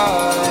sorry.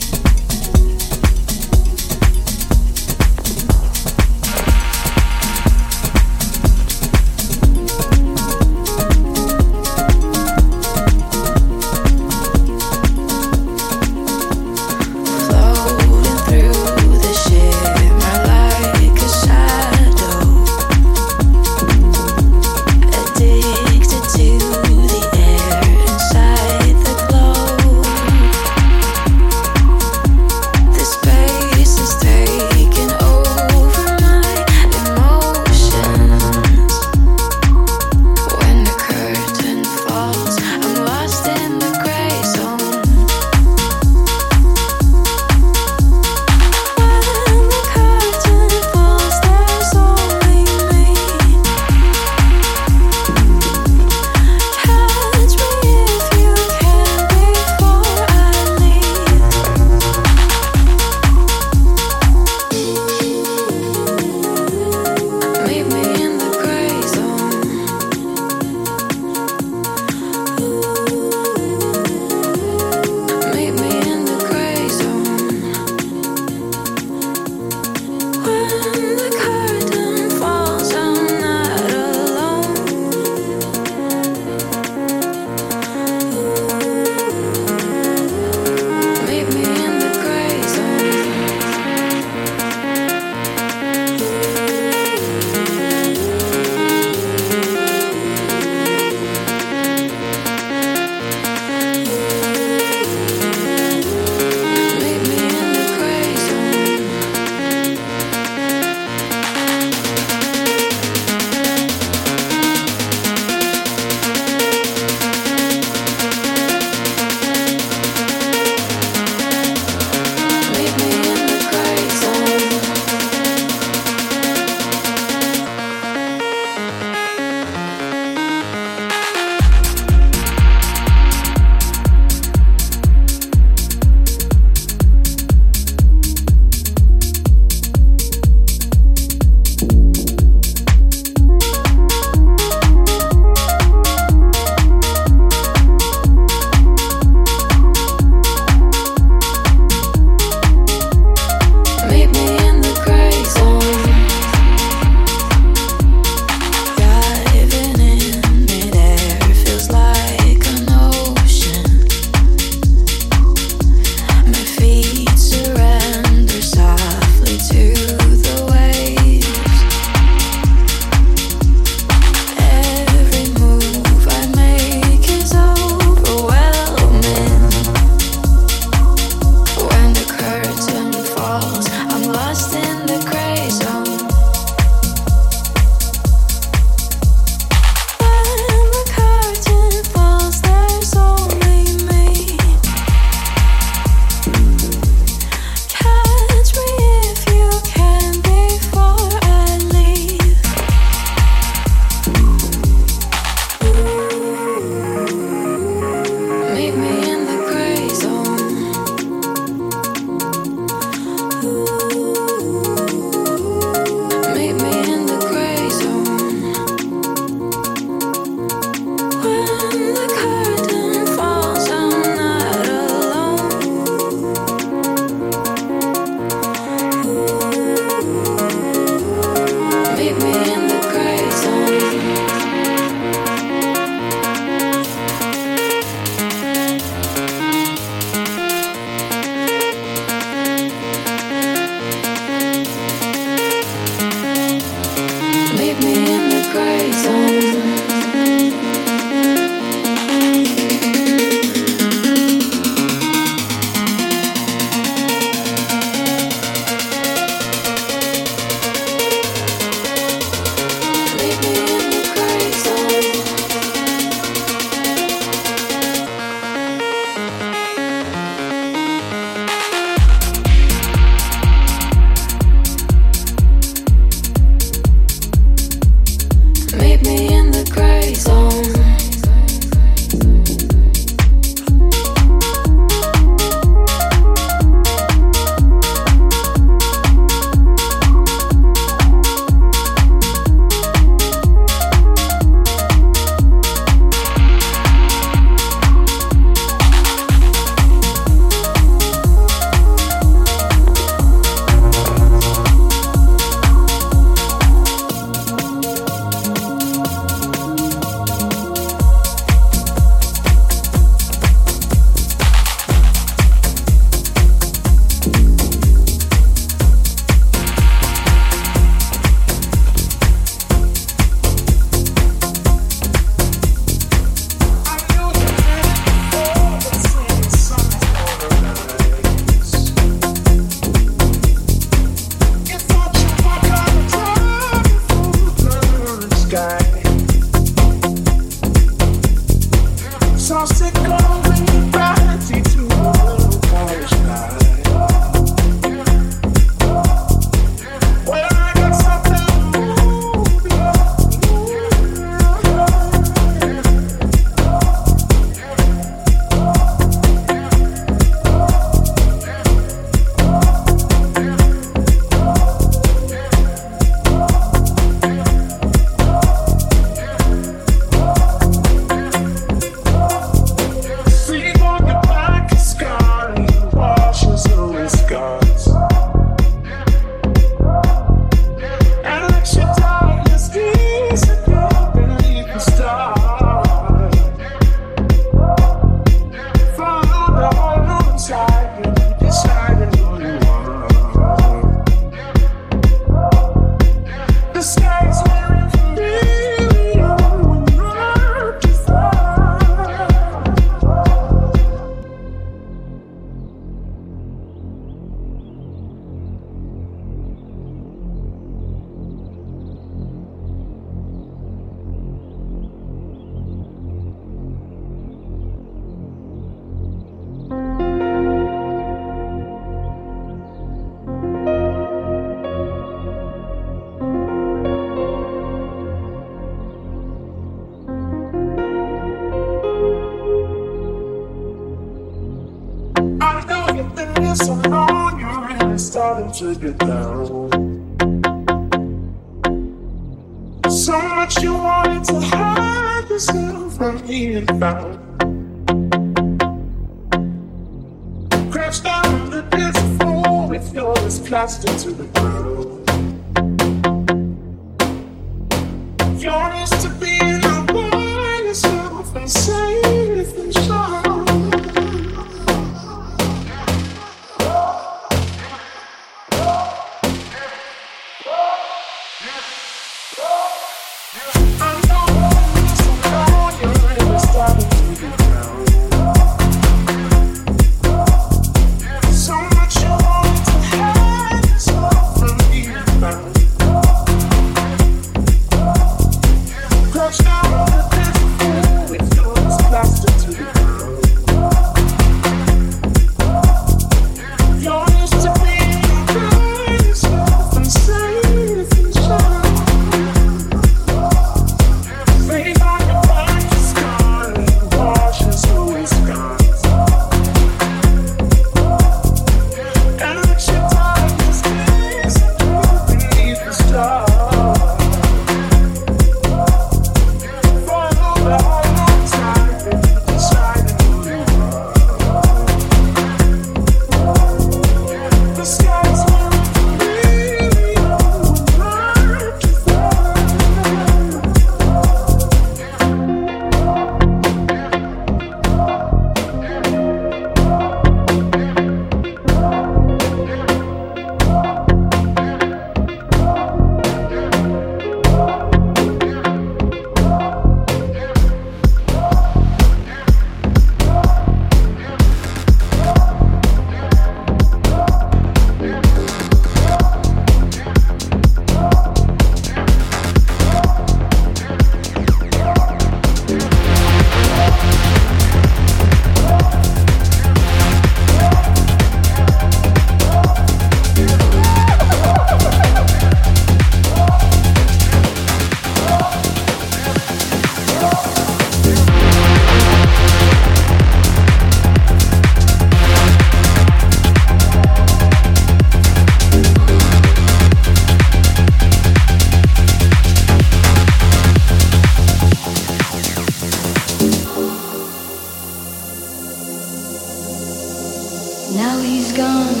gone.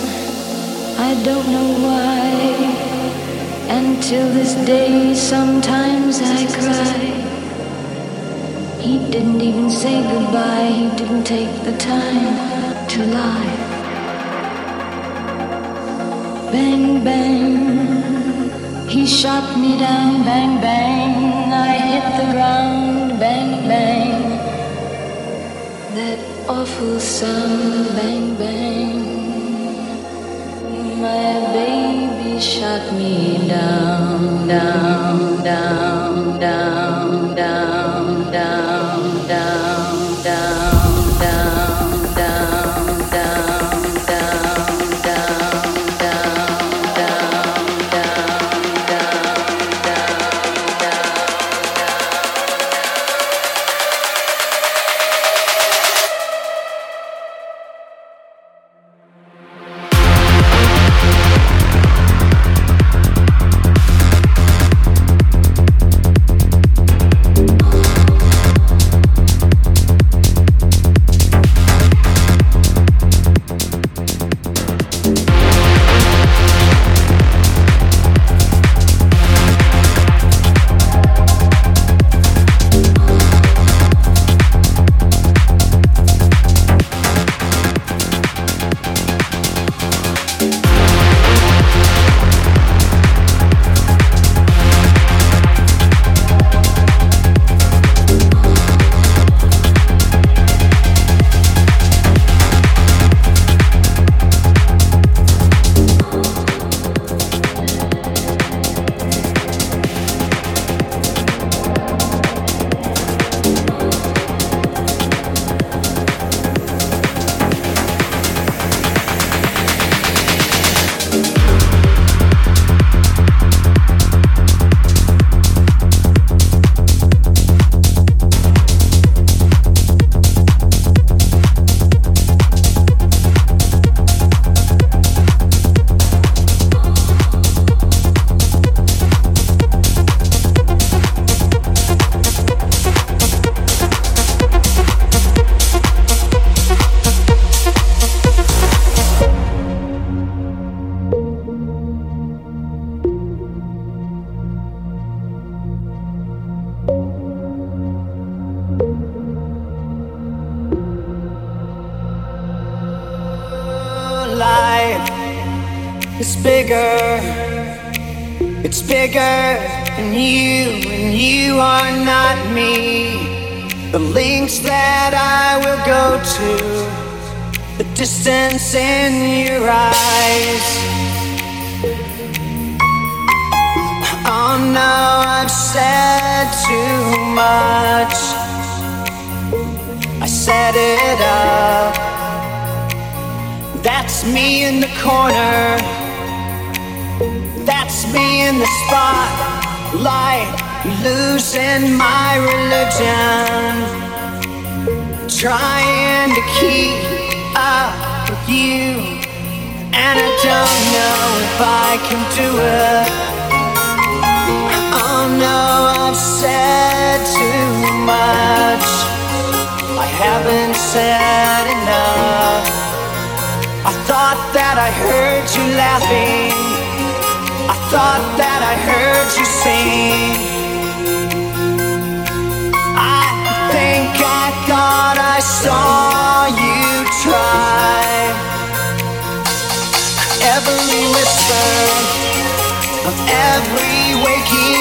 I don't know why. And till this day, sometimes I cry. He didn't even say goodbye. He didn't take the time to lie. Bang, bang. He shot me down. Bang, bang. I hit the ground. Bang, bang. That awful sound, bang bang my baby shut me down, down, down, down.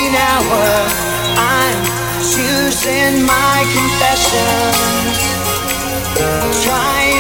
Waking hour, I'm choosing my confessions, trying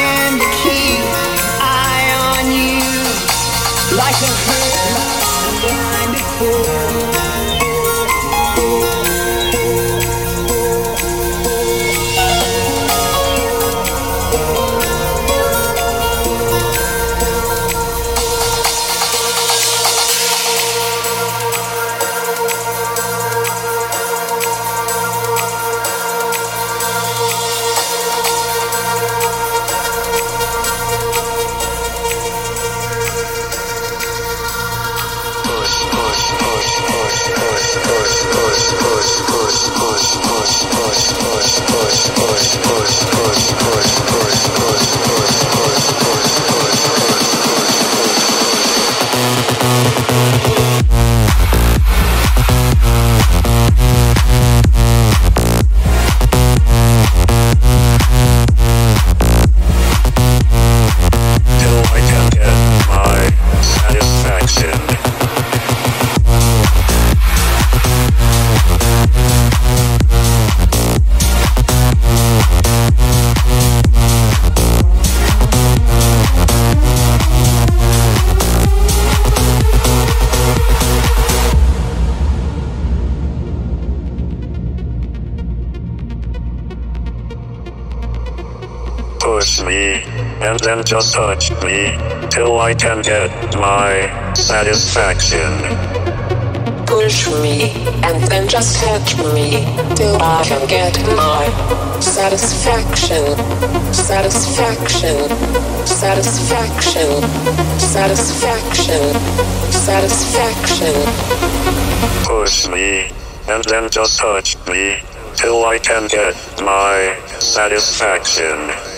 Then just touch me till I can get my satisfaction. Push me and then just touch me till I can get my satisfaction. Satisfaction. Satisfaction. Satisfaction. Satisfaction. Push me and then just touch me till I can get my satisfaction.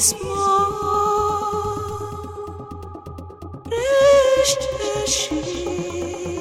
Small, rest assured.